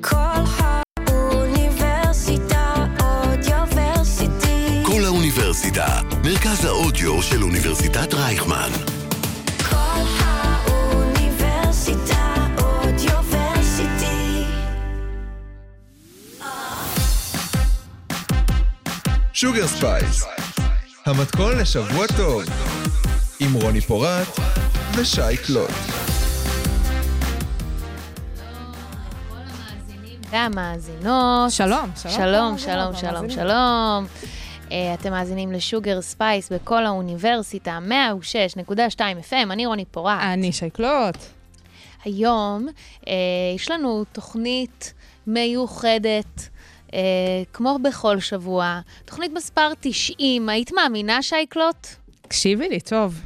קול האוניברסיטה Audioversity. קול האוניברסיטה, מרכז האודיו של אוניברסיטת רייכמן. קול האוניברסיטה Audioversity. Sugar Space, המתכון לשבוע טוב, עם רוני פורט ושי קלוט. והמאזינות. שלום, שלום, שלום. שלום, שלום, שלום. אה, אתם מאזינים ל Sugar Space בקול האוניברסיטה, 106.2 FM, אני רוני פורט. אני שי קלוט. היום אה, יש לנו תוכנית מיוחדת, אה, כמו בכל שבוע, תוכנית מספר 90. היית מאמינה, שי קלוט? תקשיבי לי, טוב.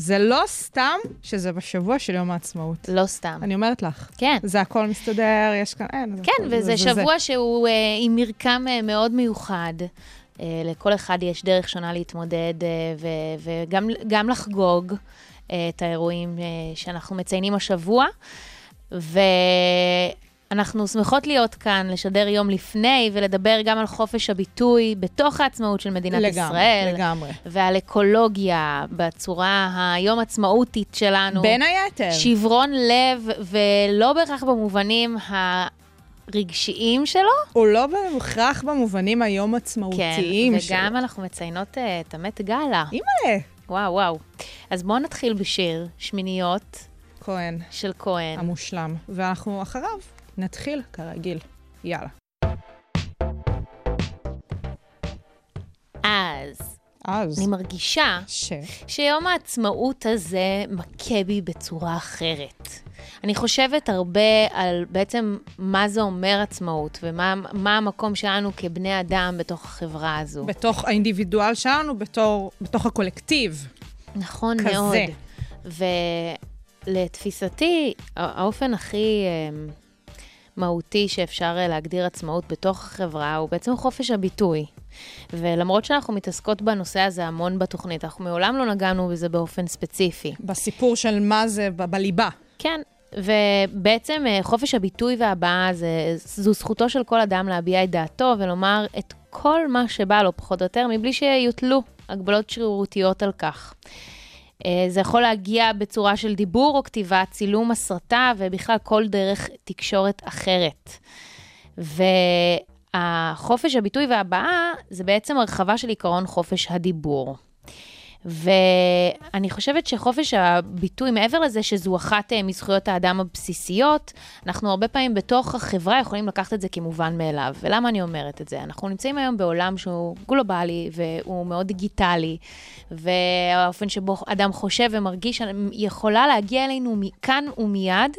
זה לא סתם שזה בשבוע של יום העצמאות. לא סתם. אני אומרת לך. כן. זה הכל מסתדר, יש כאן, אין. זה כן, וזה זה- זה- שבוע שהוא אה, עם מרקם אה, מאוד מיוחד. אה, לכל אחד יש דרך שונה להתמודד אה, ו- וגם גם לחגוג אה, את האירועים אה, שאנחנו מציינים השבוע. ואנחנו שמחות להיות כאן, לשדר יום לפני ולדבר גם על חופש הביטוי בתוך העצמאות של מדינת לגמרי, ישראל. לגמרי. ועל אקולוגיה בצורה היום עצמאותית שלנו. בין היתר. שברון לב, ולא בהכרח במובנים הרגשיים שלו. הוא לא בהכרח במובנים היום עצמאותיים כן, וגם אנחנו מציינות אה, את המת גאלה. אימא'לה. וואו, וואו. אז בואו נתחיל בשיר, שמיניות כהן, של כהן. המושלם. ואנחנו אחריו נתחיל כרגיל. יאללה. אז אז. אני מרגישה ש... שיום העצמאות הזה מכה בי בצורה אחרת. אני חושבת הרבה על בעצם מה זה אומר עצמאות, ומה מה המקום שלנו כבני אדם בתוך החברה הזו. בתוך האינדיבידואל שלנו, בתור, בתוך הקולקטיב. נכון כזה. מאוד. ולתפיסתי, הא- האופן הכי אמ, מהותי שאפשר אה, להגדיר עצמאות בתוך החברה הוא בעצם חופש הביטוי. ולמרות שאנחנו מתעסקות בנושא הזה המון בתוכנית, אנחנו מעולם לא נגענו בזה באופן ספציפי. בסיפור של מה זה ב- בליבה. כן, ובעצם אה, חופש הביטוי והבעה זה, זו זכותו של כל אדם להביע את דעתו ולומר את כל מה שבא לו, פחות או יותר, מבלי שיוטלו הגבלות שרירותיות על כך. אה, זה יכול להגיע בצורה של דיבור או כתיבה, צילום, הסרטה ובכלל כל דרך תקשורת אחרת. והחופש הביטוי והבעה זה בעצם הרחבה של עקרון חופש הדיבור. ואני חושבת שחופש הביטוי, מעבר לזה שזו אחת אה, מזכויות האדם הבסיסיות, אנחנו הרבה פעמים בתוך החברה יכולים לקחת את זה כמובן מאליו. ולמה אני אומרת את זה? אנחנו נמצאים היום בעולם שהוא גלובלי והוא מאוד דיגיטלי, והאופן שבו אדם חושב ומרגיש יכולה להגיע אלינו מכאן ומיד,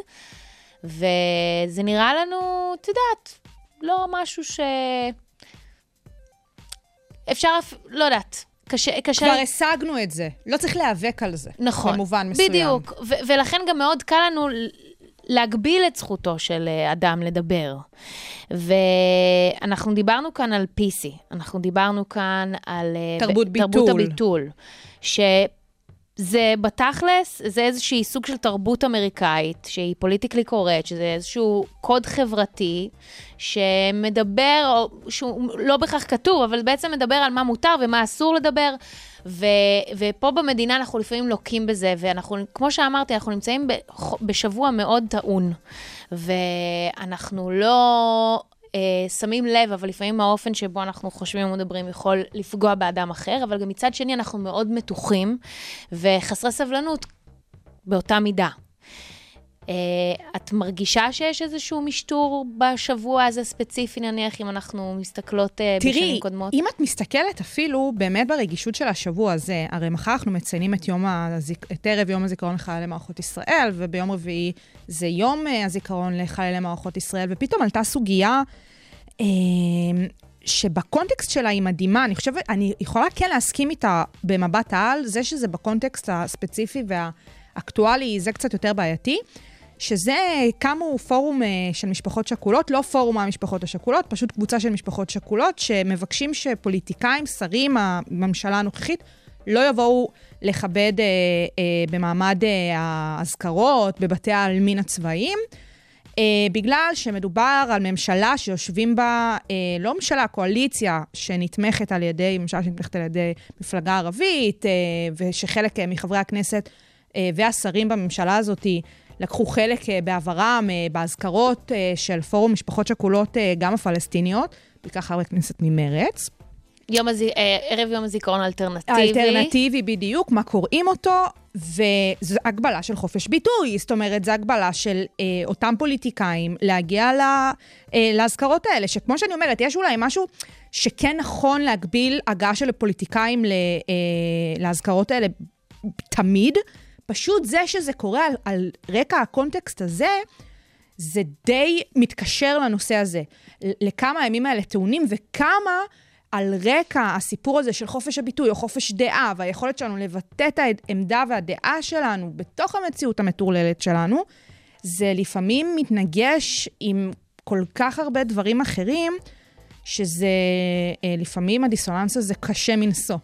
וזה נראה לנו, את יודעת, לא משהו ש... אפשר, אפ- לא יודעת, קשה, קשה... כבר השגנו את זה. לא צריך להיאבק על זה. נכון. במובן מסוים. בדיוק. ו- ולכן גם מאוד קל לנו להגביל את זכותו של אה, אדם לדבר. ואנחנו דיברנו כאן על PC, אנחנו דיברנו כאן על... אה, תרבות ב- ביטול. תרבות הביטול. שזה בתכלס, זה איזושהי סוג של תרבות אמריקאית, שהיא פוליטיקלי קורט, שזה איזשהו קוד חברתי, שמדבר, או שהוא לא בהכרח כתוב, אבל בעצם מדבר על מה מותר ומה אסור לדבר. ו, ופה במדינה אנחנו לפעמים לוקים בזה, ואנחנו, כמו שאמרתי, אנחנו נמצאים בשבוע מאוד טעון, ואנחנו לא אה, שמים לב, אבל לפעמים האופן שבו אנחנו חושבים ומדברים יכול לפגוע באדם אחר, אבל גם מצד שני אנחנו מאוד מתוחים וחסרי סבלנות באותה מידה. אה, את מרגישה שיש איזשהו משטור בשבוע הזה ספציפי, נניח, אם אנחנו מסתכלות אה, תראי, בשנים קודמות? אם את מסתכלת אפילו באמת ברגישות של השבוע הזה, הרי מחר אנחנו מציינים את, יום הזיק... את ערב יום הזיכרון לחיילי מערכות ישראל, וביום רביעי זה יום אה, הזיכרון לחיילי מערכות ישראל, ופתאום עלתה סוגיה שבקונטקסט שלה היא מדהימה. אני חושבת, אני יכולה כן להסכים איתה במבט העל, זה שזה בקונטקסט הספציפי והאקטואלי, זה קצת יותר בעייתי. שזה קמו פורום אה, של משפחות שכולות, לא פורום המשפחות השכולות, פשוט קבוצה של משפחות שכולות, שמבקשים שפוליטיקאים, שרים, הממשלה הנוכחית, לא יבואו לכבד אה, אה, במעמד אה, האזכרות בבתי העלמין הצבאיים. אה, בגלל שמדובר על ממשלה שיושבים בה, אה, לא ממשלה, קואליציה שנתמכת על ידי, ממשלה שנתמכת על ידי מפלגה ערבית, אה, ושחלק אה, מחברי הכנסת אה, והשרים בממשלה הזאת לקחו חלק אה, בעברם אה, באזכרות אה, של פורום משפחות שכולות, גם הפלסטיניות, בעיקר חברי כנסת ממרץ. יום הז... ערב יום הזיכרון האלטרנטיבי. האלטרנטיבי בדיוק, מה קוראים אותו, וזו הגבלה של חופש ביטוי. זאת אומרת, זו הגבלה של אה, אותם פוליטיקאים להגיע ל, אה, לאזכרות האלה, שכמו שאני אומרת, יש אולי משהו שכן נכון להגביל הגעה של פוליטיקאים ל, אה, לאזכרות האלה תמיד, פשוט זה שזה קורה על, על רקע הקונטקסט הזה, זה די מתקשר לנושא הזה. לכמה הימים האלה טעונים וכמה על רקע הסיפור הזה של חופש הביטוי או חופש דעה והיכולת שלנו לבטא את העמדה והדעה שלנו בתוך המציאות המטורללת שלנו, זה לפעמים מתנגש עם כל כך הרבה דברים אחרים, שזה אה, לפעמים הדיסוננס הזה קשה מנשוא.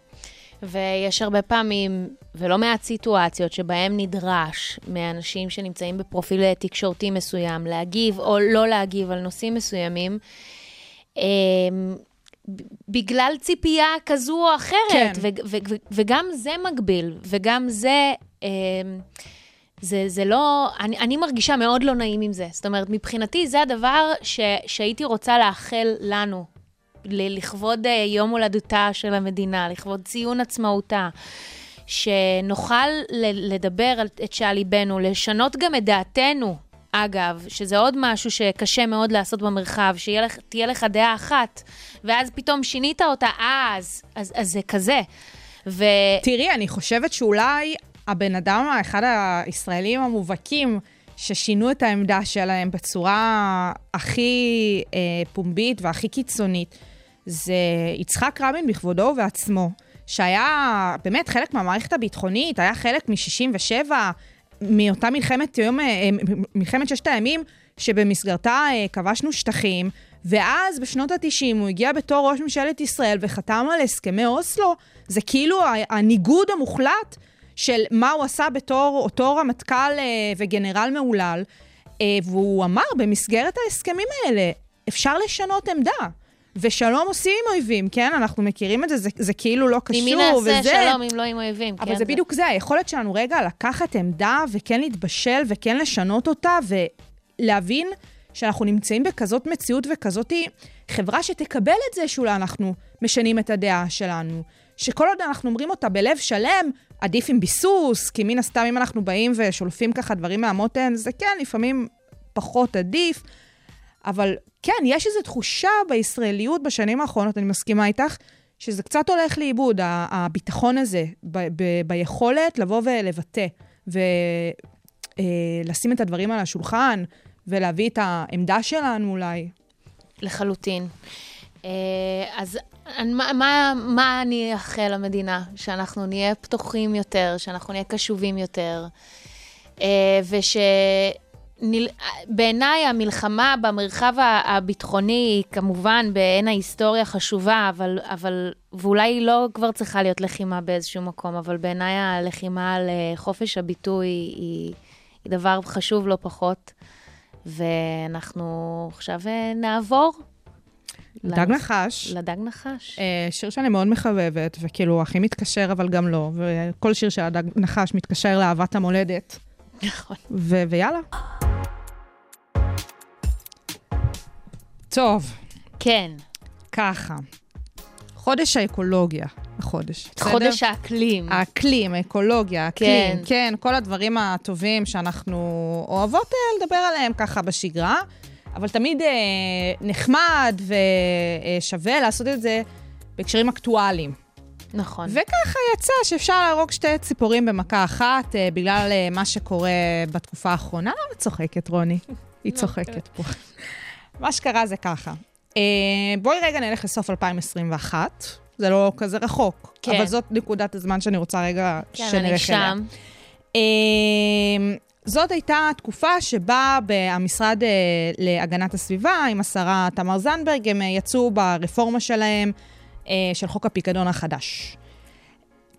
ויש הרבה פעמים, ולא מעט סיטואציות, שבהם נדרש מאנשים שנמצאים בפרופיל תקשורתי מסוים להגיב או לא להגיב על נושאים מסוימים, אמ, בגלל ציפייה כזו או אחרת, כן. ו- ו- ו- וגם זה מגביל, וגם זה... אמ, זה, זה לא, אני, אני מרגישה מאוד לא נעים עם זה. זאת אומרת, מבחינתי זה הדבר ש, שהייתי רוצה לאחל לנו, לכבוד אה, יום הולדתה של המדינה, לכבוד ציון עצמאותה, שנוכל לדבר על, את שעל ליבנו, לשנות גם את דעתנו, אגב, שזה עוד משהו שקשה מאוד לעשות במרחב, שתהיה לך, תהיה לך דעה אחת, ואז פתאום שינית אותה, אה, אז, אז, אז זה כזה. ו... תראי, אני חושבת שאולי הבן אדם, אחד הישראלים המובהקים, ששינו את העמדה שלהם בצורה הכי אה, פומבית והכי קיצונית, זה יצחק רבין בכבודו ובעצמו, שהיה באמת חלק מהמערכת הביטחונית, היה חלק מ-67, מאותה מלחמת יום, אה, מלחמת ששת הימים, שבמסגרתה אה, כבשנו שטחים, ואז בשנות ה-90 הוא הגיע בתור ראש ממשלת ישראל וחתם על הסכמי אוסלו. זה כאילו הניגוד המוחלט של מה הוא עשה בתור אותו רמטכ"ל אה, וגנרל מהולל, אה, והוא אמר, במסגרת ההסכמים האלה, אפשר לשנות עמדה. ושלום עושים עם אויבים, כן? אנחנו מכירים את זה, זה, זה כאילו לא קשור, עם מי נעשה וזה... שלום אם לא עם אויבים, אבל כן, זה בדיוק זה, היכולת שלנו רגע לקחת עמדה וכן להתבשל וכן לשנות אותה ולהבין שאנחנו נמצאים בכזאת מציאות וכזאת חברה שתקבל את זה שאולי אנחנו משנים את הדעה שלנו. שכל עוד אנחנו אומרים אותה בלב שלם, עדיף עם ביסוס, כי מן הסתם אם אנחנו באים ושולפים ככה דברים מהמותן, זה כן, לפעמים פחות עדיף. אבל כן, יש איזו תחושה בישראליות בשנים האחרונות, אני מסכימה איתך, שזה קצת הולך לאיבוד, הביטחון הזה, ב- ב- ביכולת לבוא ולבטא, ולשים את הדברים על השולחן, ולהביא את העמדה שלנו אולי. לחלוטין. אה, אז מה, מה, מה אני אאחל למדינה? שאנחנו נהיה פתוחים יותר, שאנחנו נהיה קשובים יותר, אה, ושבעיניי המלחמה במרחב הביטחוני היא כמובן בעין ההיסטוריה חשובה, אבל, אבל, ואולי היא לא כבר צריכה להיות לחימה באיזשהו מקום, אבל בעיניי הלחימה על אה, חופש הביטוי היא, היא דבר חשוב לא פחות. ואנחנו עכשיו אה, נעבור. דג לנוס- נחש, לדג נחש. אה, שיר שאני מאוד מחבבת, וכאילו הכי מתקשר אבל גם לא, וכל שיר של הדג נחש מתקשר לאהבת המולדת, נכון. ו- ויאללה. טוב, כן, ככה. חודש האקולוגיה, החודש. בסדר? חודש האקלים. האקלים, האקולוגיה, האקלים, כן. כן, כל הדברים הטובים שאנחנו אוהבות אה, לדבר עליהם ככה בשגרה, אבל תמיד אה, נחמד ושווה לעשות את זה בהקשרים אקטואליים. נכון. וככה יצא שאפשר להרוג שתי ציפורים במכה אחת אה, בגלל אה, מה שקורה בתקופה האחרונה. למה את צוחקת, רוני? היא צוחקת פה. מה שקרה זה ככה. אה, בואי רגע נלך לסוף 2021. זה לא כזה רחוק, כן. אבל זאת נקודת הזמן שאני רוצה רגע כן, שנלך אליה. אני שם. אה, זאת הייתה תקופה שבה המשרד אה, להגנת הסביבה עם השרה תמר זנדברג, הם אה, יצאו ברפורמה שלהם אה, של חוק הפיקדון החדש.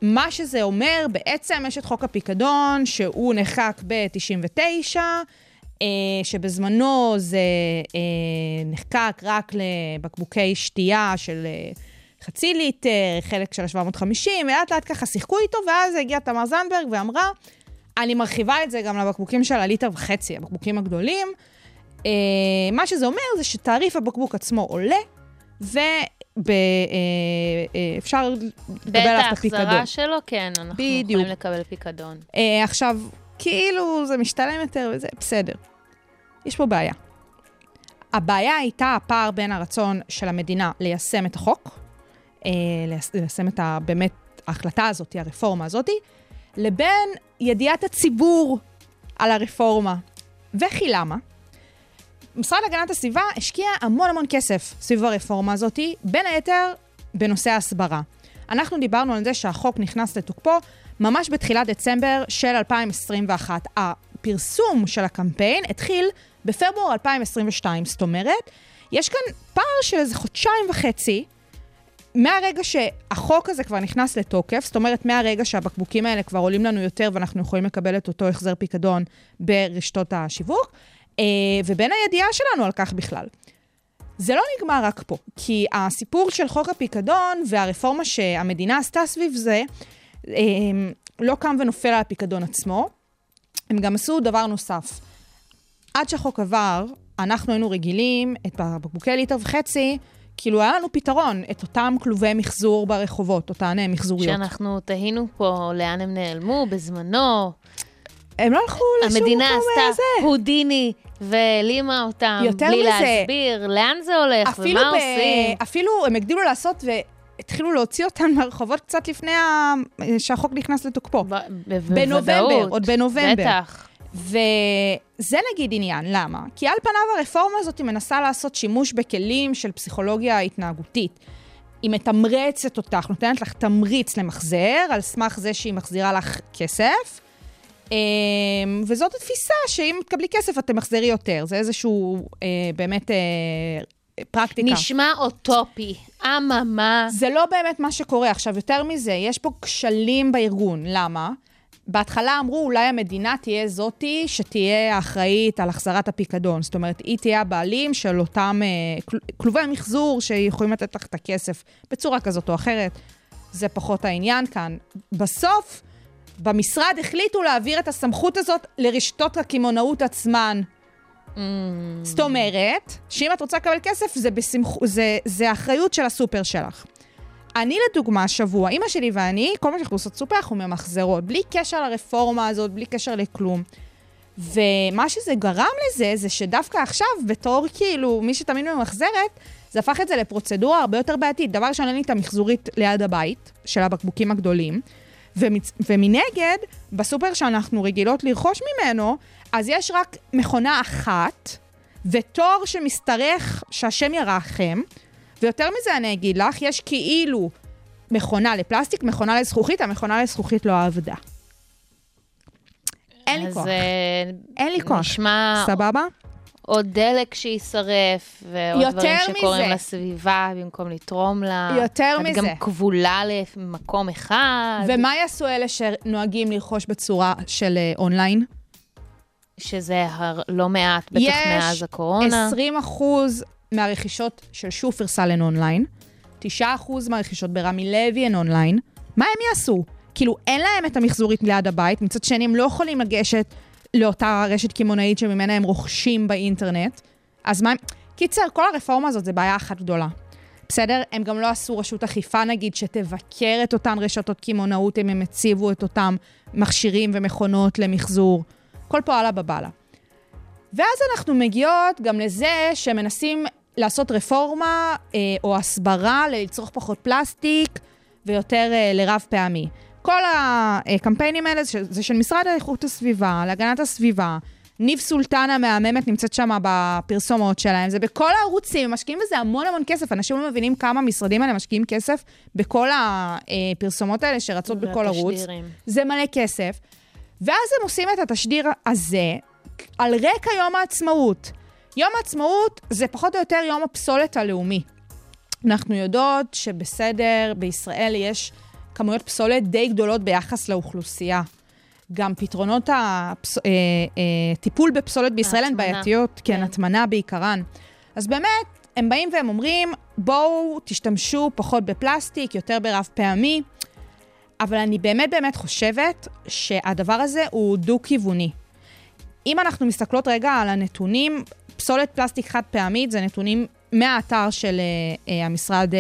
מה שזה אומר, בעצם יש את חוק הפיקדון, שהוא נחקק ב-99, אה, שבזמנו זה אה, נחקק רק לבקבוקי שתייה של אה, חצי ליטר, חלק של ה-750, ולאט לאט ככה שיחקו איתו, ואז הגיעה תמר זנדברג ואמרה, אני מרחיבה את זה גם לבקבוקים של הליטר וחצי, הבקבוקים הגדולים. אה, מה שזה אומר זה שתעריף הבקבוק עצמו עולה, ואפשר לקבל עליו את בעת הפיקדון. ההחזרה שלו, כן, אנחנו בדיוק. יכולים לקבל פיקדון. אה, עכשיו, כאילו זה משתלם יותר וזה, בסדר. יש פה בעיה. הבעיה הייתה הפער בין הרצון של המדינה ליישם את החוק, אה, לייש- ליישם את ה... באמת, ההחלטה הזאת, הרפורמה הזאת, לבין ידיעת הציבור על הרפורמה. וכי למה? משרד להגנת הסביבה השקיע המון המון כסף סביב הרפורמה הזאת, בין היתר בנושא ההסברה. אנחנו דיברנו על זה שהחוק נכנס לתוקפו ממש בתחילת דצמבר של 2021. הפרסום של הקמפיין התחיל בפברואר 2022, זאת אומרת, יש כאן פער של איזה חודשיים וחצי מהרגע שהחוק הזה כבר נכנס לתוקף, זאת אומרת, מהרגע שהבקבוקים האלה כבר עולים לנו יותר ואנחנו יכולים לקבל את אותו החזר פיקדון ברשתות השיווק, אה, ובין הידיעה שלנו על כך בכלל. זה לא נגמר רק פה, כי הסיפור של חוק הפיקדון והרפורמה שהמדינה עשתה סביב זה, לא קם ונופל על הפיקדון עצמו, הם גם עשו דבר נוסף. עד שהחוק עבר, אנחנו היינו רגילים, את הבקבוקי ליטר וחצי, כאילו היה לנו פתרון, את אותם כלובי מחזור ברחובות, אותן אה, מחזוריות. שאנחנו תהינו פה לאן הם נעלמו בזמנו. הם לא הלכו לשום המדינה מקום אה, עשתה זה. הודיני והעלימה אותם בלי מזה, להסביר לאן זה הולך ומה ב... עושים. אפילו הם הגדילו לעשות והתחילו להוציא אותם מהרחובות קצת לפני ה... שהחוק נכנס לתוקפו. ב- בנובמבר. עוד בנובמבר. בטח. וזה נגיד עניין, למה? כי על פניו הרפורמה הזאת מנסה לעשות שימוש בכלים של פסיכולוגיה התנהגותית. היא מתמרצת אותך, נותנת לך תמריץ למחזר, על סמך זה שהיא מחזירה לך כסף. אמ, וזאת התפיסה שאם תקבלי כסף את תמחזרי יותר. זה איזשהו אה, באמת אה, פרקטיקה. נשמע אוטופי. אממה. זה לא באמת מה שקורה. עכשיו, יותר מזה, יש פה כשלים בארגון. למה? בהתחלה אמרו, אולי המדינה תהיה זאתי שתהיה האחראית על החזרת הפיקדון. זאת אומרת, היא תהיה הבעלים של אותם אה, כל- כלובי מחזור שיכולים לתת לך את הכסף בצורה כזאת או אחרת. זה פחות העניין כאן. בסוף, במשרד החליטו להעביר את הסמכות הזאת לרשתות הקמעונאות עצמן. זאת אומרת, שאם את רוצה לקבל כסף, זה, בסמכ... זה, זה אחריות של הסופר שלך. אני לדוגמה, השבוע, אימא שלי ואני, כל מה שאנחנו עושות סופר, אנחנו ממחזרות, בלי קשר לרפורמה הזאת, בלי קשר לכלום. ומה שזה גרם לזה, זה שדווקא עכשיו, בתור כאילו מי שתמיד ממחזרת, זה הפך את זה לפרוצדורה הרבה יותר בעייתית. דבר ראשון, אין לי את המחזורית ליד הבית, של הבקבוקים הגדולים. ומצ... ומנגד, בסופר שאנחנו רגילות לרכוש ממנו, אז יש רק מכונה אחת, ותור שמשתרך, שהשם ירחם, ויותר מזה אני אגיד לך, יש כאילו מכונה לפלסטיק, מכונה לזכוכית, המכונה לזכוכית לא עבדה. אין לי אז כוח. אה, אין לי כוח. נשמע סבבה? עוד דלק שיישרף, ועוד דברים שקורים מזה. לסביבה במקום לתרום לה. יותר את מזה. גם כבולה למקום אחד, ומה יעשו אלה שנוהגים לרכוש בצורה של אה, אונליין? שזה הר- לא מעט, בטח יש מאז הקורונה. 20 אחוז מהרכישות של שופרסל הן אונליין, 9 אחוז מהרכישות ברמי לוי הן אונליין. מה הם יעשו? כאילו, אין להם את המחזורית ליד הבית, מצד שני הם לא יכולים לגשת לאותה רשת קמעונאית שממנה הם רוכשים באינטרנט. אז מה הם... קיצר, כל הרפורמה הזאת זה בעיה אחת גדולה. בסדר? הם גם לא עשו רשות אכיפה, נגיד, שתבקר את אותן רשתות קמעונאות אם הם הציבו את אותם מכשירים ומכונות למחזור. כל פה אללה בבאללה. ואז אנחנו מגיעות גם לזה שמנסים לעשות רפורמה אה, או הסברה לצרוך פחות פלסטיק ויותר אה, לרב פעמי. כל הקמפיינים האלה זה, זה של משרד איכות הסביבה, להגנת הסביבה. ניב סולטן המהממת נמצאת שם בפרסומות שלהם, זה בכל הערוצים, הם משקיעים בזה המון המון כסף. אנשים לא מבינים כמה המשרדים האלה משקיעים כסף בכל הפרסומות האלה שרצות בכל ערוץ. זה מלא כסף. ואז הם עושים את התשדיר הזה על רקע יום העצמאות. יום העצמאות זה פחות או יותר יום הפסולת הלאומי. אנחנו יודעות שבסדר, בישראל יש כמויות פסולת די גדולות ביחס לאוכלוסייה. גם פתרונות הטיפול בפסולת בישראל הן. בעייתיות, כן, כן. הטמנה בעיקרן. אז באמת, הם באים והם אומרים, בואו תשתמשו פחות בפלסטיק, יותר ברב פעמי, אבל אני באמת באמת חושבת שהדבר הזה הוא דו-כיווני. אם אנחנו מסתכלות רגע על הנתונים, פסולת פלסטיק חד פעמית זה נתונים מהאתר של אה, המשרד אה,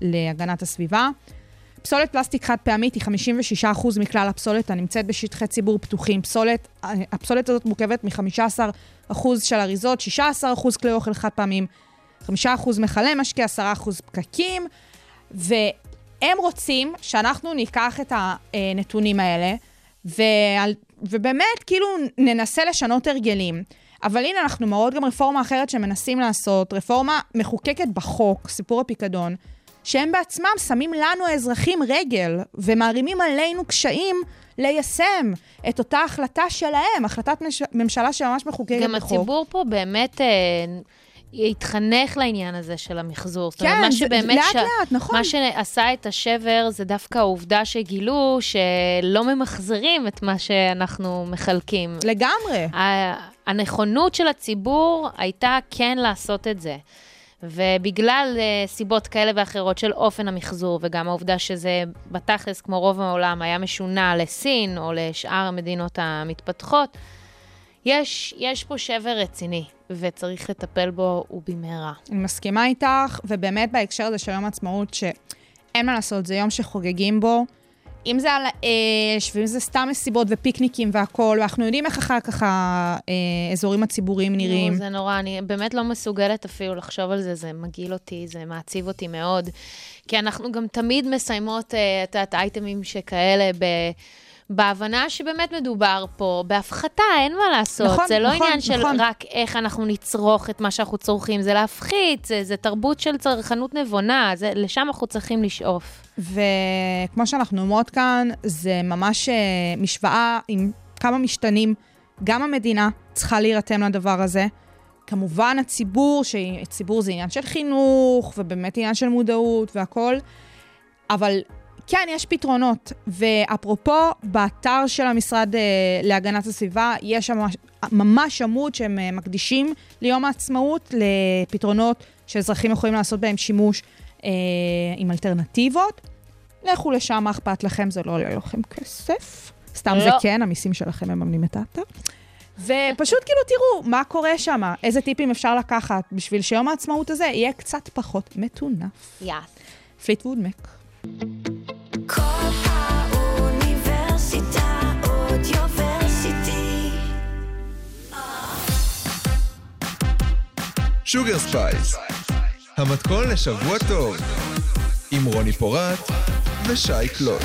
להגנת הסביבה. פסולת פלסטיק חד פעמית היא 56% מכלל הפסולת הנמצאת בשטחי ציבור פתוחים. פסולת, הפסולת הזאת מורכבת מ-15% של אריזות, 16% כלי אוכל חד פעמים, 5% מכלי משקה, 10% פקקים, והם רוצים שאנחנו ניקח את הנתונים האלה, ועל, ובאמת כאילו ננסה לשנות הרגלים. אבל הנה, אנחנו מראות גם רפורמה אחרת שמנסים לעשות, רפורמה מחוקקת בחוק, סיפור הפיקדון, שהם בעצמם שמים לנו האזרחים רגל ומערימים עלינו קשיים ליישם את אותה החלטה שלהם, החלטת מש... ממשלה שממש מחוקקת גם בחוק. הציבור פה באמת אה, התחנך לעניין הזה של המחזור. זאת אומרת, כן, מה שבאמת... לאט לאט, נכון. מה שעשה את השבר זה דווקא העובדה שגילו שלא ממחזרים את מה שאנחנו מחלקים. לגמרי. הנכונות של הציבור הייתה כן לעשות את זה. ובגלל uh, סיבות כאלה ואחרות של אופן המחזור, וגם העובדה שזה בתכלס, כמו רוב העולם, היה משונה לסין או לשאר המדינות המתפתחות, יש, יש פה שבר רציני, וצריך לטפל בו ובמהרה. אני מסכימה איתך, ובאמת בהקשר הזה של יום העצמאות, שאין מה לעשות, זה יום שחוגגים בו. אם זה על האש, ואם זה סתם מסיבות ופיקניקים והכול, ואנחנו יודעים איך אחר כך האזורים הציבוריים נראים. זה נורא, אני באמת לא מסוגלת אפילו לחשוב על זה, זה מגעיל אותי, זה מעציב אותי מאוד. כי אנחנו גם תמיד מסיימות, אה, את יודעת, אייטמים שכאלה ב... בהבנה שבאמת מדובר פה בהפחתה, אין מה לעשות. נכון, זה לא נכון, עניין של נכון. רק איך אנחנו נצרוך את מה שאנחנו צורכים, זה להפחית, זה, זה תרבות של צרכנות נבונה, זה, לשם אנחנו צריכים לשאוף. וכמו שאנחנו אומרות כאן, זה ממש אה, משוואה עם כמה משתנים. גם המדינה צריכה להירתם לדבר הזה. כמובן הציבור, שציבור זה עניין של חינוך, ובאמת עניין של מודעות והכול, אבל כן, יש פתרונות. ואפרופו, באתר של המשרד אה, להגנת הסביבה, יש שם ממש, עמוד שהם אה, מקדישים ליום העצמאות לפתרונות שאזרחים יכולים לעשות בהם שימוש אה, עם אלטרנטיבות. לכו לשם, מה אכפת לכם? זה לא עולה לכם כסף. סתם זה לא. כן, המיסים שלכם מממנים את האתר. ופשוט כאילו תראו מה קורה שם, איזה טיפים אפשר לקחת בשביל שיום העצמאות הזה יהיה קצת פחות מטונף. יאס. פליטווד מק. Sugar Space, המתכון לשבוע טוב, עם רוני פורט ושי קלוט.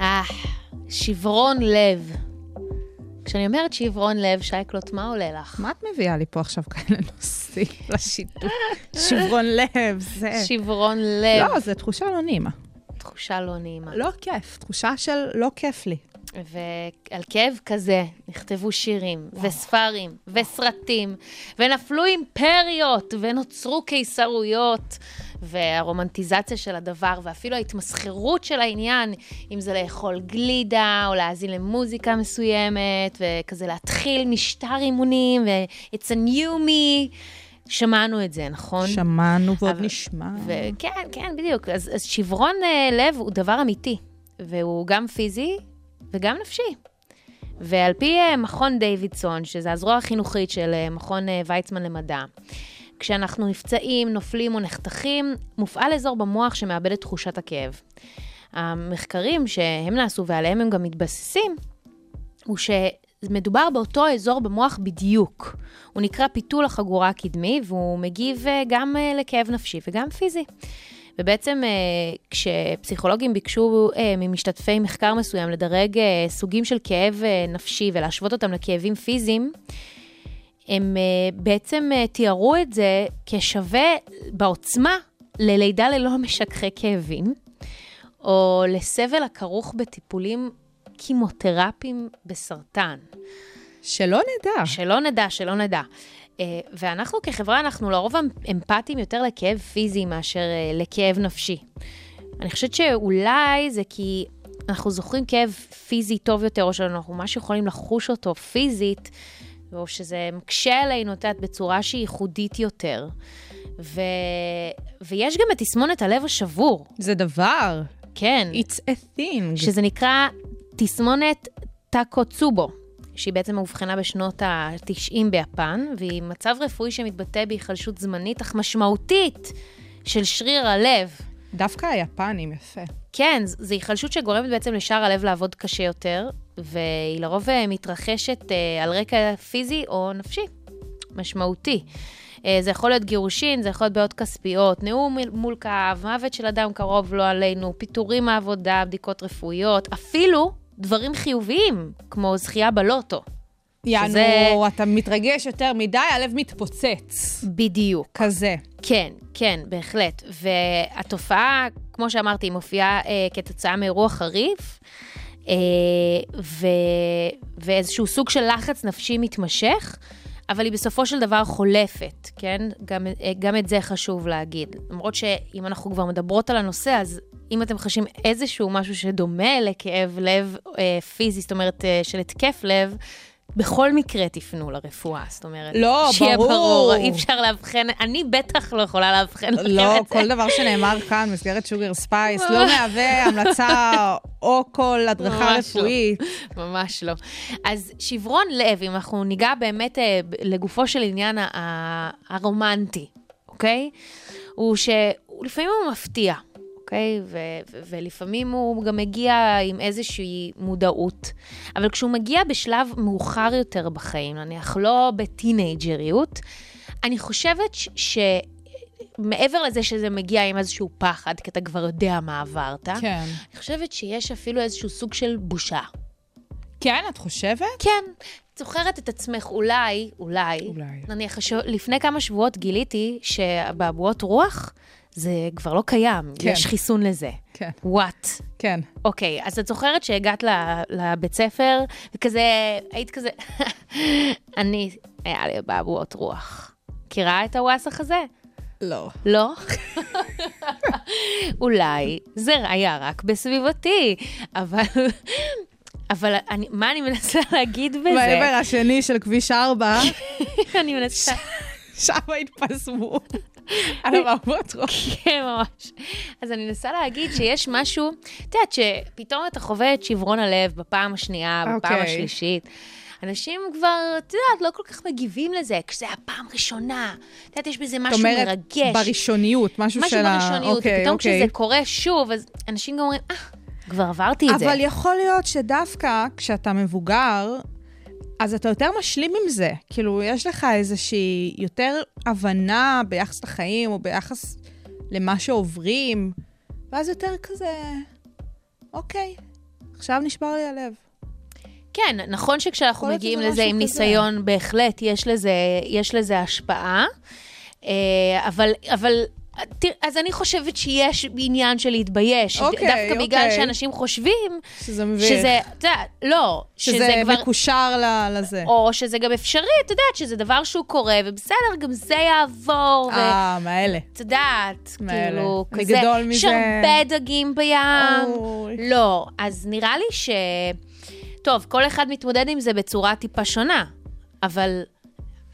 אה, שברון לב. כשאני אומרת שברון לב, שייקלוט, מה עולה לך? מה את מביאה לי פה עכשיו כאלה נושאים לשידור? שברון לב, זה... שברון לב. לא, זו תחושה לא נעימה. תחושה לא נעימה. לא כיף, תחושה של לא כיף לי. ועל כאב כזה נכתבו שירים, וספרים, וסרטים, ונפלו אימפריות, ונוצרו קיסרויות, והרומנטיזציה של הדבר, ואפילו ההתמסחרות של העניין, אם זה לאכול גלידה, או להאזין למוזיקה מסוימת, וכזה להתחיל משטר אימונים, ו-It's a new me. שמענו את זה, נכון? שמענו ועוד אבל- נשמע. וכן, כן, בדיוק. אז, אז שברון אה, לב הוא דבר אמיתי, והוא גם פיזי וגם נפשי. ועל פי אה, מכון דיווידסון, שזה הזרוע החינוכית של אה, מכון אה, ויצמן למדע, כשאנחנו נפצעים, נופלים או נחתכים, מופעל אזור במוח שמאבד את תחושת הכאב. המחקרים שהם נעשו ועליהם הם גם מתבססים, הוא שמדובר באותו אזור במוח בדיוק. הוא נקרא פיתול החגורה הקדמי, והוא מגיב גם לכאב נפשי וגם פיזי. ובעצם אה, כשפסיכולוגים ביקשו אה, ממשתתפי מחקר מסוים לדרג אה, סוגים של כאב נפשי ולהשוות אותם לכאבים פיזיים, הם בעצם תיארו את זה כשווה בעוצמה ללידה ללא משככי כאבים, או לסבל הכרוך בטיפולים כימותרפיים בסרטן. שלא נדע. שלא נדע, שלא נדע. אה, ואנחנו כחברה, אנחנו לרוב אמפתיים יותר לכאב פיזי מאשר אה, לכאב נפשי. אני חושבת שאולי זה כי אנחנו זוכרים כאב פיזי טוב יותר, או שאנחנו ממש יכולים לחוש אותו פיזית, או שזה מקשה עלינו, את יודעת, בצורה שהיא ייחודית יותר. ו... ויש גם את תסמונת הלב השבור, זה דבר. כן, It's a thing. שזה נקרא תסמונת טאקוצובו, שהיא בעצם מאובחנה בשנות ה-90 ביפן, והיא מצב רפואי שמתבטא בהיחלשות זמנית אך משמעותית של שריר הלב. דווקא היפנים, יפה. כן, זו היחלשות שגורמת בעצם לשאר הלב לעבוד קשה יותר, והיא לרוב אה, מתרחשת אה, על רקע פיזי או נפשי, משמעותי. אה, זה יכול להיות גירושין, זה יכול להיות בעיות כספיות, נאום מול- קהב, מוות של אדם קרוב לא עלינו, פיטורים מהעבודה, בדיקות רפואיות, אפילו דברים חיוביים, כמו זכייה בלוטו. יענו, שזה- אתה מתרגש יותר מדי, הלב מתפוצץ. בדיוק. כזה. כן, כן, בהחלט. והתופעה, כמו שאמרתי, מופיעה אה, כתוצאה מאירוע חריף, אה, ו... ואיזשהו סוג של לחץ נפשי מתמשך, אבל היא בסופו של דבר חולפת, כן? גם, אה, גם את זה חשוב להגיד. למרות שאם אנחנו כבר מדברות על הנושא, אז אם אתם חשים איזשהו משהו שדומה לכאב לב אה, פיזי, זאת אומרת, אה, של התקף לב, בכל מקרה תפנו לרפואה, זאת אומרת, לא, שיהיה ברור. ברור, אי אפשר לאבחן, אני בטח לא יכולה לאבחן לכם לא, את זה. כל דבר שנאמר כאן במסגרת שוגר ספייס לא מהווה המלצה או כל הדרכה ממש לא. רפואית. ממש לא. אז שברון לב, אם אנחנו ניגע באמת אה, לגופו של עניין הרומנטי, אוקיי? הוא שהוא לפעמים הוא מפתיע, אוקיי? ו- ו- ולפעמים הוא גם מגיע עם איזושהי מודעות, אבל כשהוא מגיע בשלב מאוחר יותר בחיים, נניח לא בטינג'ריות, אני חושבת ש... מעבר לזה שזה מגיע עם איזשהו פחד, כי אתה כבר יודע מה עברת, כן. אני חושבת שיש אפילו איזשהו סוג של בושה. כן, את חושבת? כן, את זוכרת את עצמך אולי, אולי, אולי. נניח, הש- לפני כמה שבועות גיליתי שבאבועות רוח זה כבר לא קיים, כן. יש חיסון לזה. כן. וואט. כן. אוקיי, אז את זוכרת שהגעת ל- לבית ספר, וכזה, היית כזה, אני, היה לי באבועות רוח. מכירה את הוואסך הזה? לא. לא? אולי זה היה רק בסביבתי, אבל... אבל אני, מה אני מנסה להגיד בזה? בעבר השני של כביש 4, אני מנסה... שם התפזמו על המעברות ראש. כן, ממש. אז אני מנסה להגיד שיש משהו, את יודעת, שפתאום אתה חווה את שברון הלב בפעם השנייה, בפעם אוקיי. השלישית. אנשים כבר, את יודעת, לא כל כך מגיבים לזה, כשזה הפעם ראשונה. את יודעת, יש בזה זאת משהו אומרת, מרגש. בראשוניות, משהו של משהו ה... בראשוניות, אוקיי, ופתאום אוקיי. כשזה קורה שוב, אז אנשים גם אומרים, אה, כבר עברתי את זה. אבל יכול להיות שדווקא כשאתה מבוגר, אז אתה יותר משלים עם זה. כאילו, יש לך איזושהי יותר הבנה ביחס לחיים, או ביחס למה שעוברים, ואז יותר כזה, אוקיי, עכשיו נשבר לי הלב. כן, נכון שכשאנחנו מגיעים לזה עם כזה. ניסיון, בהחלט יש לזה, יש לזה השפעה. אה, אבל, אבל, תראה, אז אני חושבת שיש עניין של להתבייש. אוקיי, דווקא בגלל אוקיי. שאנשים חושבים שזה מביך. שזה, אתה יודע, לא, שזה, שזה כבר... מקושר ל- לזה. או שזה גם אפשרי, את יודעת, שזה דבר שהוא קורה, ובסדר, גם זה יעבור, ו... אה, מאלה. את יודעת. כאילו, כזה, גדול יש מזה. הרבה דגים בים. אוי. לא, אז נראה לי ש... טוב, כל אחד מתמודד עם זה בצורה טיפה שונה, אבל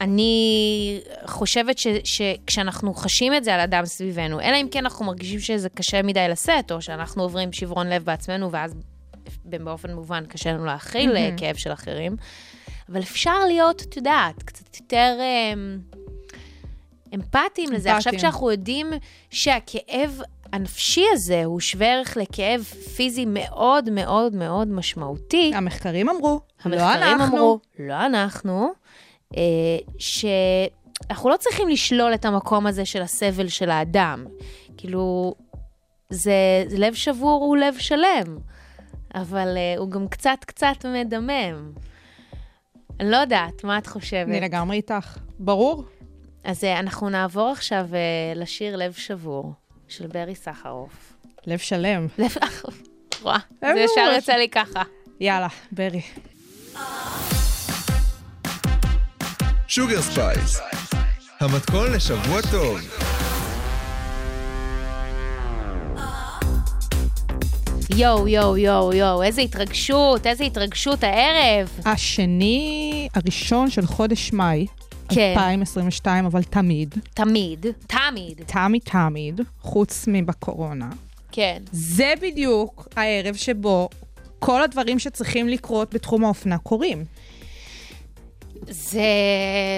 אני חושבת ש, שכשאנחנו חשים את זה על אדם סביבנו, אלא אם כן אנחנו מרגישים שזה קשה מדי לשאת, או שאנחנו עוברים שברון לב בעצמנו, ואז באופן מובן קשה לנו להכיל mm-hmm. כאב של אחרים, אבל אפשר להיות, את יודעת, קצת יותר... אמ, אמפתיים לזה. עכשיו אמפתיים. כשאנחנו יודעים שהכאב הנפשי הזה הוא שווה ערך לכאב פיזי מאוד מאוד מאוד משמעותי, המחקרים אמרו, לא המחקרים אנחנו. אמרו, לא אנחנו, אה, שאנחנו לא צריכים לשלול את המקום הזה של הסבל של האדם. כאילו, זה, זה לב שבור הוא לב שלם, אבל אה, הוא גם קצת קצת מדמם. אני לא יודעת, מה את חושבת? אני לגמרי איתך. ברור. אז אה, אנחנו נעבור עכשיו אה, לשיר לב שבור של ברי סחרוף. לב שלם. לב, רואה, לב זה ישר ממש. יצא לי ככה. יאללה, ברי. שוגר ספייס, המתכון לשבוע טוב. יואו, יואו, יואו, יואו, איזה התרגשות, איזה התרגשות הערב. השני, הראשון של חודש מאי, כן. 2022, אבל תמיד, תמיד, תמיד, תמיד תמיד, חוץ מבקורונה. כן. זה בדיוק הערב שבו כל הדברים שצריכים לקרות בתחום האופנה קורים. זה,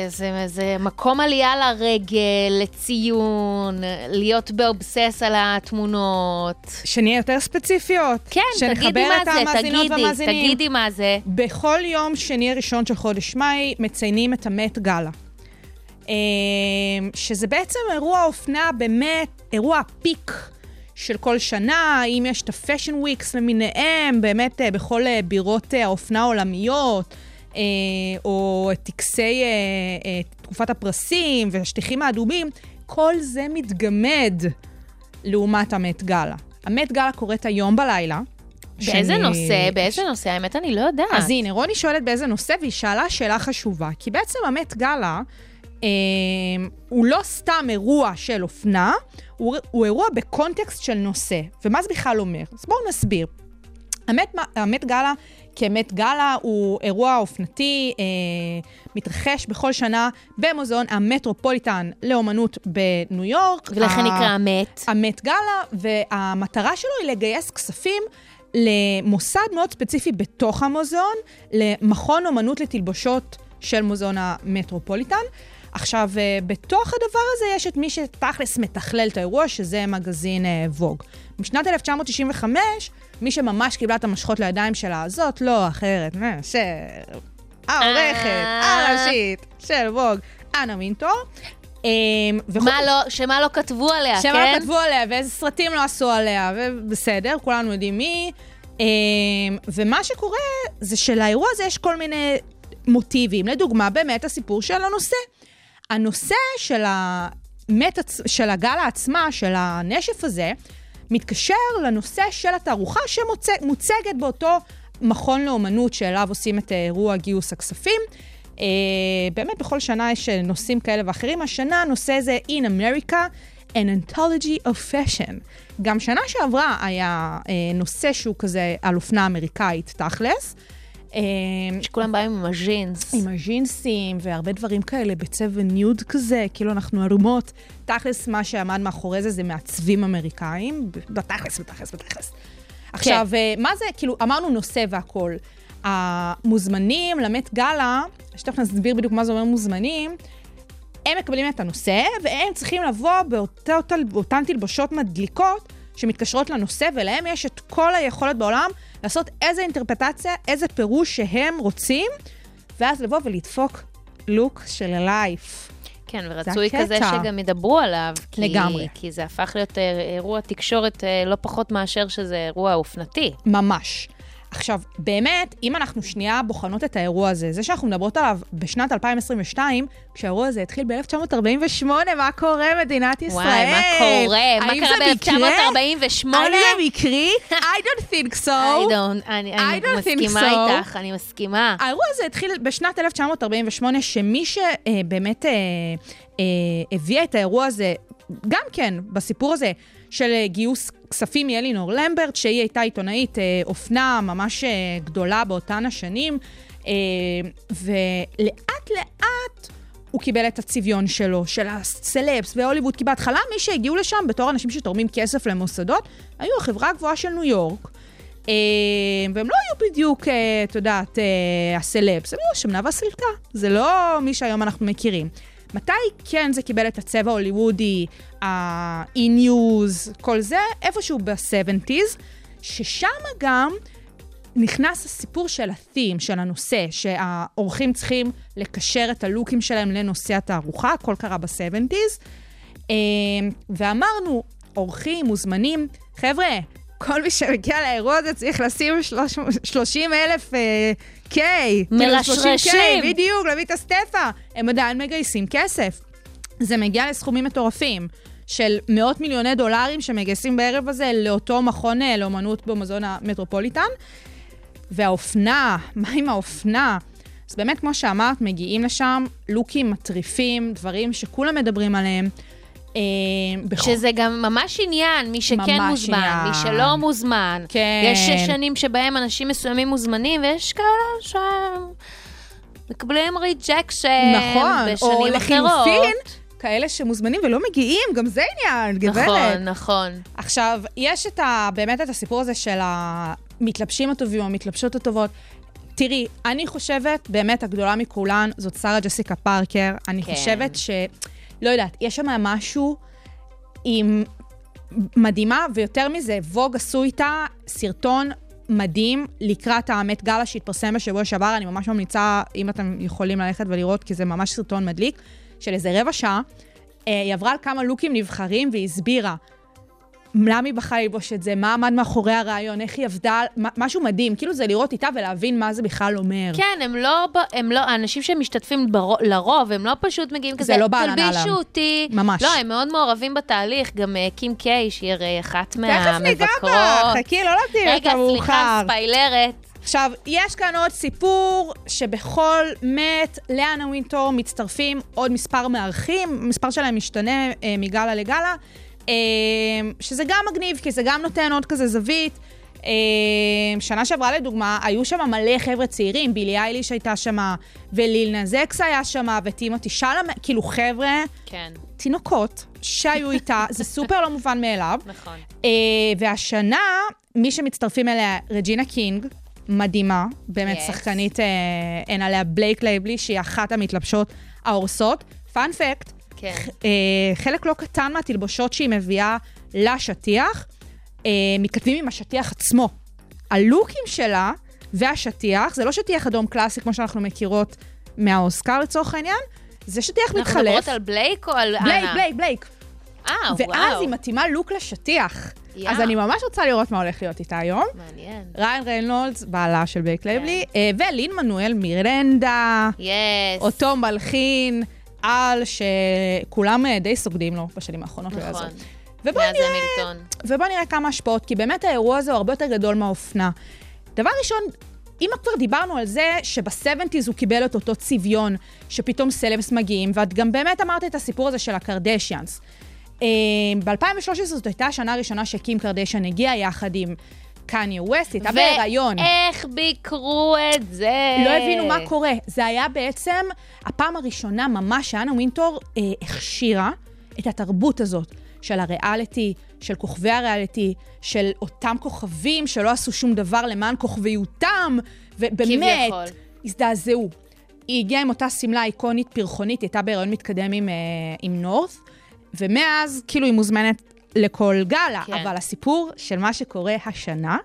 זה, זה מקום עלייה לרגל, לציון, להיות באובסס על התמונות. שנהיה יותר ספציפיות. כן, תגידי מה זה, תגידי, והמאזינים. תגידי מה זה. בכל יום שני הראשון של חודש מאי מציינים את ה Met Gala. אה, שזה בעצם אירוע אופנה, באמת אירוע peak של כל שנה, אם יש את ה fashion weeks למיניהם, באמת אה, בכל אה, בירות האופנה העולמיות, אה, או את טקסי אה, אה, תקופת הפרסים והשטיחים האדומים, כל זה מתגמד לעומת ה Met Gala. ה Met Gala קורית היום בלילה. באיזה שאני- נושא? באיזה נושא? האמת, אני לא יודעת. אז הנה, רוני שואלת באיזה נושא, והיא שאלה שאלה חשובה. כי בעצם המט גאלה אה, הוא לא סתם אירוע של אופנה, הוא, הוא אירוע בקונטקסט של נושא. ומה זה בכלל אומר? אז בואו נסביר. המט, המט גאלה כמת גאלה הוא אירוע אופנתי, אה, מתרחש בכל שנה במוזיאון המטרופוליטן לאומנות בניו יורק. ולכן ה- נקרא המת. המט גאלה, והמטרה שלו היא לגייס כספים למוסד מאוד ספציפי בתוך המוזיאון, למכון אומנות לתלבושות של מוזיאון המטרופוליטן. עכשיו, אה, בתוך הדבר הזה יש את מי שתכלס מתכלל את האירוע, שזה מגזין אה, ווג. בשנת 1995, מי שממש קיבלה את המשכות לידיים שלה, זאת לא אחרת מאשר העורכת אה. הראשית של ווג, אנה מינטור. אה, וחוץ מה לא, שמה לא כתבו עליה, שמה כן? לא כתבו עליה ואיזה סרטים לא עשו עליה, ובסדר, כולנו יודעים מי. אמ, ומה שקורה זה שלאירוע הזה יש כל מיני מוטיבים. לדוגמה, באמת הסיפור של הנושא. הנושא של, המת, של הגלה עצמה, של הנשף הזה, מתקשר לנושא של התערוכה שמוצגת באותו מכון לאומנות שאליו עושים את אירוע גיוס הכספים. אה, באמת, בכל שנה יש אה, נושאים כאלה ואחרים. השנה הנושא זה In America, an Anthology of Fashion. גם שנה שעברה היה אה, נושא שהוא כזה על אופנה אמריקאית, תכלס. אה, שכולם באים עם הז'ינס. עם הג'ינסים והרבה דברים כאלה בצבע ניוד כזה, כאילו אנחנו ערומות. תכלס, מה שעמד מאחורי זה זה מעצבים אמריקאים, בתכלס, בתכלס, בתכלס. עכשיו, אה, מה זה, כאילו, אמרנו נושא והכול. המוזמנים למט גאלה, שתכף נסביר בדיוק מה זה אומר מוזמנים, הם מקבלים את הנושא, והם צריכים לבוא באותן תלבושות מדליקות שמתקשרות לנושא, ולהם יש את כל היכולת בעולם לעשות איזה אינטרפטציה, איזה פירוש שהם רוצים, ואז לבוא ולדפוק לוק של לייף. כן, ורצוי. כזה שגם ידברו עליו. כי, לגמרי. כי זה הפך להיות אה, אירוע תקשורת אה, לא פחות מאשר שזה אירוע אופנתי. ממש. עכשיו, באמת, אם אנחנו שנייה בוחנות את האירוע הזה, זה שאנחנו מדברות עליו בשנת 2022, כשהאירוע הזה התחיל ב-1948, מה קורה, מדינת ישראל? וואי, מה קורה? מה קרה זה מקרה? ב-1948? האם זה מקרי? I don't think so. I don't, אני, אני I don't think מסכימה so. איתך, אני מסכימה. האירוע הזה התחיל בשנת 1948, שמי שבאמת אה, אה, הביאה את האירוע הזה, גם כן, בסיפור הזה של אה, גיוס כספים מאלינור למברט, שהיא הייתה עיתונאית אה, אופנה ממש אה, גדולה באותן השנים, ולאט לאט הוא קיבל את הצביון שלו, של הסלבס והוליווד, כי בהתחלה מי שהגיעו לשם בתור אנשים שתורמים כסף למוסדות, היו החברה הגבוהה של ניו יורק. והם לא היו בדיוק, את יודעת, הסלבס, הם היו השמנה והסלקה. זה לא מי שהיום אנחנו מכירים. מתי כן זה קיבל את הצבע ההוליוודי, ה-e-news, כל זה? איפשהו ב-70's, ששם גם נכנס הסיפור של ה-theme, של הנושא, שהאורחים צריכים לקשר את הלוקים שלהם לנושא התערוכה, הכל קרה ב-70's. אה, ואמרנו, אורחים, מוזמנים, חבר'ה, כל מי שמגיע לאירוע הזה צריך לשים 30 אלף קיי. מרשרשים. בדיוק, להביא את הסטפה. הם עדיין מגייסים כסף. זה מגיע לסכומים מטורפים. של מאות מיליוני דולרים שמגייסים בערב הזה לאותו מכון אה, לאומנות במוזיאון המטרופוליטן. והאופנה, מה עם האופנה? אז באמת, כמו שאמרת, מגיעים לשם לוקים מטריפים, דברים שכולם מדברים עליהם. אה, שזה גם ממש עניין, מי שכן ממש מוזמן, עניין. מי שלא מוזמן. כן. יש שנים שבהם אנשים מסוימים מוזמנים, ויש כאלה שהם מקבלים rejection נכון, או בשנים אחרות. לחילופין, כאלה שמוזמנים ולא מגיעים, גם זה עניין, גברת. נכון, נכון. עכשיו, יש את ה, באמת את הסיפור הזה של המתלבשים הטובים, המתלבשות הטובות. תראי, אני חושבת, באמת הגדולה מכולן, זאת שרה ג'סיקה פארקר. אני כן. חושבת ש... לא יודעת, יש שם משהו עם... מדהימה, ויותר מזה, ווג עשו איתה סרטון מדהים לקראת האמת גאלה שהתפרסם בשבוע שעבר. אני ממש ממליצה, אם אתם יכולים ללכת ולראות, כי זה ממש סרטון מדליק, של איזה רבע שעה. אה, היא עברה על כמה לוקים נבחרים והיא הסבירה למה היא בחרה ללבוש את זה, מה עמד מאחורי הרעיון, איך היא עבדה, מה- משהו מדהים. כאילו זה לראות איתה ולהבין מה זה בכלל אומר. כן, הם לא, הם לא, האנשים שמשתתפים בר, לרוב, הם לא פשוט מגיעים כזה, לא תלבישו אהלן." אותי. ממש. לא, הם מאוד מעורבים בתהליך, גם אה, קים קיי, שהיא הרי אחת תכף ניגע מהמבקרות. בה, חכי, לא להקדים את רגע, המאוחר. סליחה, ספיילרת. עכשיו, יש כאן עוד סיפור שבכל מת לאנה ווינטור מצטרפים עוד מספר מארחים, המספר שלהם משתנה אה, מגלה לגלה, שזה גם מגניב, כי זה גם נותן עוד כזה זווית. אה, שנה שעברה לדוגמה, היו שם מלא חבר'ה צעירים, בילי אייליש הייתה שם, וליל נזקס היה שם, וטימותי שלם, כאילו חבר'ה, כן, תינוקות, שהיו איתה, זה סופר לא מובן מאליו. נכון. אה, והשנה, מי שמצטרפים אליה, רג'ינה קינג, מדהימה, באמת Yes. שחקנית, אה, אין עליה בלייק לייבלי, שהיא אחת המתלבשות ההורסות. fun fact, כן. אה, חלק לא קטן מהתלבושות שהיא מביאה לשטיח, אה, מתכתבים עם השטיח עצמו. הלוקים שלה והשטיח, זה לא שטיח אדום קלאסי כמו שאנחנו מכירות מהאוסקר לצורך העניין, זה שטיח אנחנו מתחלף. מדברות על בלייק או על אנה? בלייק, בלייק, בלייק. אה, ואז וואו. היא מתאימה לוק לשטיח. יא. אז אני ממש רוצה לראות מה הולך להיות איתה היום. מעניין. ריין ריינולדס, בעלה של בלייק כן. לייבלי, אה, ולין מנואל מירנדה, yes. אותו מלחין על שכולם אה, די סוגדים לו בשנים האחרונות. נכון. מאז נראה, המילטון. ובוא נראה כמה השפעות, כי באמת האירוע הזה הוא הרבה יותר גדול מהאופנה. דבר ראשון, אם כבר דיברנו על זה שב-70's הוא קיבל את אותו צביון, שפתאום סלבס מגיעים, ואת גם באמת אמרת את הסיפור הזה של הקרדשיאנס. ב-2013 זאת הייתה השנה הראשונה שקים קרדשיאן הגיע יחד עם קניה ווסט, הייתה בהיריון. ואיך ביקרו את זה? לא הבינו מה קורה. זה היה בעצם הפעם הראשונה ממש שאנה ווינטור אה, הכשירה את התרבות הזאת של הריאליטי, של כוכבי הריאליטי, של אותם כוכבים שלא עשו שום דבר למען כוכביותם, ובאמת. הזדעזעו. היא הגיעה עם אותה שמלה איקונית פרחונית, היא הייתה בהיריון מתקדם עם, אה, עם נורת', ומאז כאילו היא מוזמנת לכל גלה. כן. אבל הסיפור של מה שקורה השנה,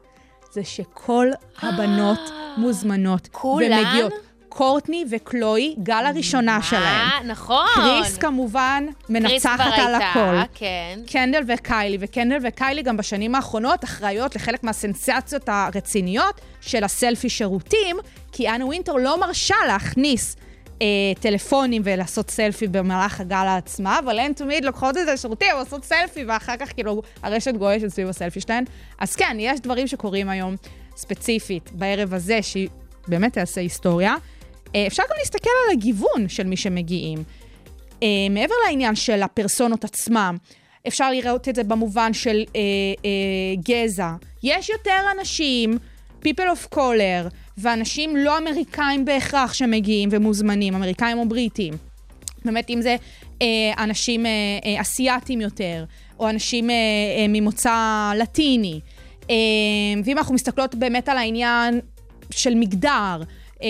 זה שכל הבנות מוזמנות. כולן? ומגיעות. קורטני וקלוי, גל הראשונה שלהם. אה, נכון. קריס כמובן קריס מנצחת כבר על הייתה, הכל. כן. קנדל וקיילי, וקנדל וקיילי גם בשנים האחרונות אחראיות לחלק מהסנסציות הרציניות של הסלפי שירותים, כי אנה ווינטר לא מרשה להכניס אה, טלפונים ולעשות סלפי במהלך הגלה עצמה, אבל הן תמיד לוקחות את השירותים, עושות סלפי, ואחר כך כאילו הרשת גועשת סביב הסלפי שלהן. אז כן, יש דברים שקורים היום ספציפית בערב הזה, שהיא באמת תעשה היסטוריה. אה, אפשר גם להסתכל על הגיוון של מי שמגיעים. אה, מעבר לעניין של הפרסונות עצמם, אפשר לראות את זה במובן של אה, אה, גזע. יש יותר אנשים, people of color, ואנשים לא אמריקאים בהכרח שמגיעים ומוזמנים, אמריקאים או בריטים. באמת, אם זה אה, אנשים אה, אה, אסיאתים יותר, או אנשים אה, אה, ממוצא לטיני. אה, ואם אנחנו מסתכלות באמת על העניין של מגדר, אה,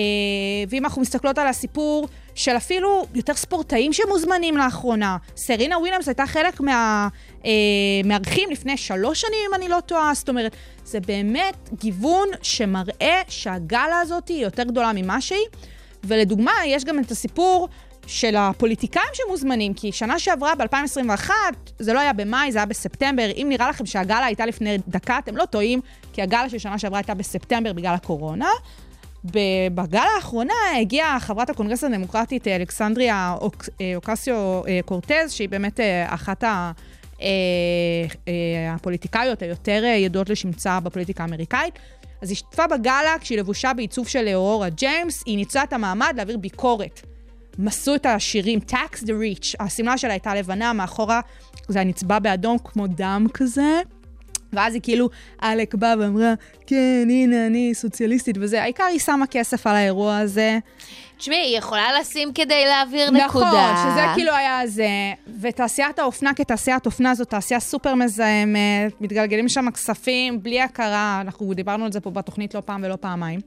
ואם אנחנו מסתכלות על הסיפור של אפילו יותר ספורטאים שמוזמנים לאחרונה. סרינה וויליאמס הייתה חלק מה, אה, לפני שלוש שנים, אם אני לא טועה, זאת אומרת, זה באמת גיוון שמראה שהגאלה הזאת היא יותר גדולה ממה שהיא. ולדוגמה, יש גם את הסיפור של הפוליטיקאים שמוזמנים, כי שנה שעברה, ב-2021, זה לא היה במאי, זה היה בספטמבר. אם נראה לכם שהגאלה הייתה לפני דקה, אתם לא טועים, כי הגאלה של שנה שעברה הייתה בספטמבר בגלל הקורונה. בגל האחרונה הגיעה חברת הקונגרס הדמוקרטית אה, אלכסנדריה אה, אוקסיו אה, קורטז, שהיא באמת אחת ה... הפוליטיקאיות היותר ידועות לשמצה בפוליטיקה האמריקאית. אז היא השתתפה בגאלה כשהיא לבושה בעיצוב של אורורה ג'יימס, היא ניצלה את המעמד להעביר ביקורת מסו את השירים, tax the rich, השמלה שלה הייתה לבנה, מאחורה זה היה נצבע באדום כמו דם כזה. ואז היא כאילו, עלק באה ואמרה, כן, הנה, אני סוציאליסטית וזה. העיקר היא שמה כסף על האירוע הזה. תשמעי, היא יכולה לשים כדי להעביר נקודה. נכון, שזה כאילו היה זה. ותעשיית האופנה כתעשיית אופנה זו תעשייה סופר מזהמת, מתגלגלים שם כספים בלי הכרה, אנחנו דיברנו על זה פה בתוכנית לא פעם ולא פעמיים.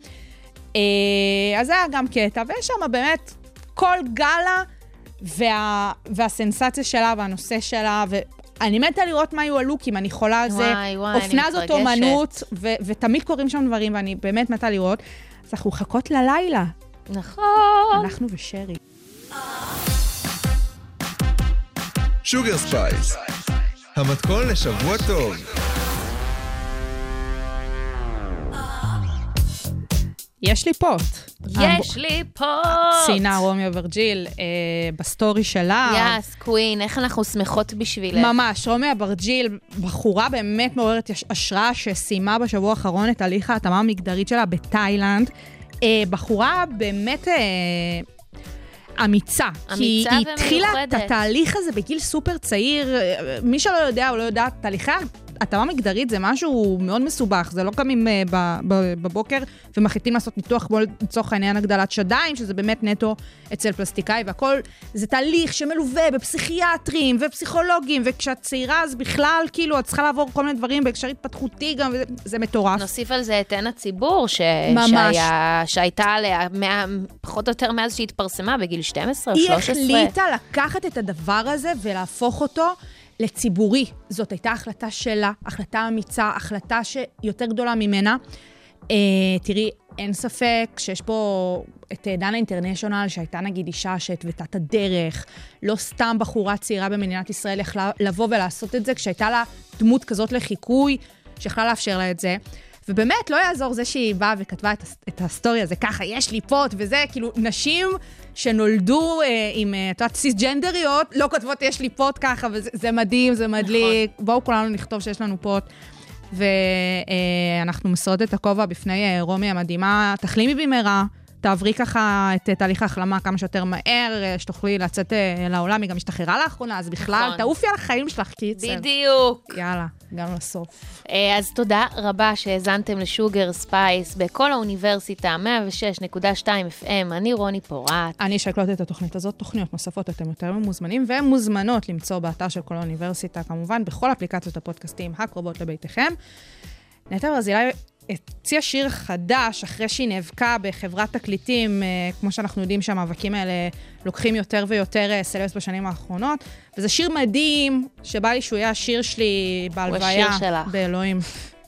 אה, אז זה היה גם קטע, ויש שם באמת כל גאלה וה, והסנסציה שלה והנושא שלה, ואני מתה לראות מה יהיו הלוקים, אני חולה על זה. וואי, וואי, אני אופנה זאת מתרגשת. אומנות, ו- ותמיד קורים שם דברים, ואני באמת מתה לראות. אז אנחנו מחכות ללילה, נכון. אנחנו ושרי. שוגר ספייס, המתכון לשבוע טוב. יש לי פוט. יש לי פה... ציינה רומי אברג'יל אה, בסטורי שלה. yes, queen, איך אנחנו שמחות בשבילך. ממש, רומי אברג'יל, בחורה באמת מעוררת השראה שסיימה בשבוע האחרון את הליך ההתאמה המגדרית שלה בתאילנד. אה, בחורה באמת אה, אמיצה. כי אמיצה היא התחילה את. התהליך הזה בגיל סופר צעיר. אה, מי שלא יודע או לא יודע, תהליכי התאמה מגדרית זה משהו מאוד מסובך. זה לא קמים ב- ב- בבוקר ומחליטים לעשות ניתוח כמו לצורך העניין הגדלת שדיים, שזה באמת נטו אצל פלסטיקאי, והכל זה תהליך שמלווה בפסיכיאטרים ופסיכולוגים, וכשאת צעירה אז בכלל, כאילו, את צריכה לעבור כל מיני דברים בהקשר התפתחותי גם, וזה זה מטורף. נוסיף על זה את עין הציבור, ש... שהיה... שהייתה עליה, מה... פחות או יותר מאז שהתפרסמה, בגיל 12 או היא 13. החליטה לקחת את הדבר הזה ולהפוך אותו לציבורי. זאת הייתה החלטה שלה, החלטה אמיצה, החלטה שיותר גדולה ממנה. אה, תראי, אין ספק שיש פה את אה, דנה אינטרנשיונל, שהייתה נגיד אישה שהתוותה את הדרך, לא סתם בחורה צעירה במדינת ישראל יכלה לבוא ולעשות את זה, כשהייתה לה דמות כזאת לחיקוי, שיכלה לאפשר לה את זה. ובאמת, לא יעזור זה שהיא באה וכתבה את, את הסטורי הזה ככה, יש לי פוט וזה, כאילו, נשים שנולדו אה, עם, אה, את יודעת, סיסג'נדריות, לא כותבות יש לי פוט ככה, וזה זה מדהים, זה מדליק. נכון. בואו כולנו נכתוב שיש לנו פוט. ואנחנו מסירות את הכובע בפני אה, רומי המדהימה. תחלימי במהרה, תעברי ככה את אה, תהליך ההחלמה כמה שיותר מהר, אה, שתוכלי לצאת אה, לעולם. היא גם השתחררה לאחרונה, אז בכלל, נכון. תעופי על החיים שלך, קיצר. בדיוק. יאללה, הגענו לסוף. אה, אז תודה רבה שהאזנתם לשוגר ספייס בקול האוניברסיטה, 106.2 FM, אני רוני פורט. אני אשקלוט את התוכנית הזאת, תוכניות נוספות אתם יותר ממוזמנים ומוזמנות למצוא באתר של קול האוניברסיטה, כמובן בכל אפליקציות הפודקאסטים הקרובות לביתכם. נטע ברזילי הוציאה שיר חדש אחרי שהיא נאבקה בחברת תקליטים, אה, כמו שאנחנו יודעים שהמאבקים האלה לוקחים יותר ויותר אה, סלבס בשנים האחרונות, וזה שיר מדהים, שבא לי שהוא יהיה השיר שלי בהלוויה. השיר שלך. באלוהים.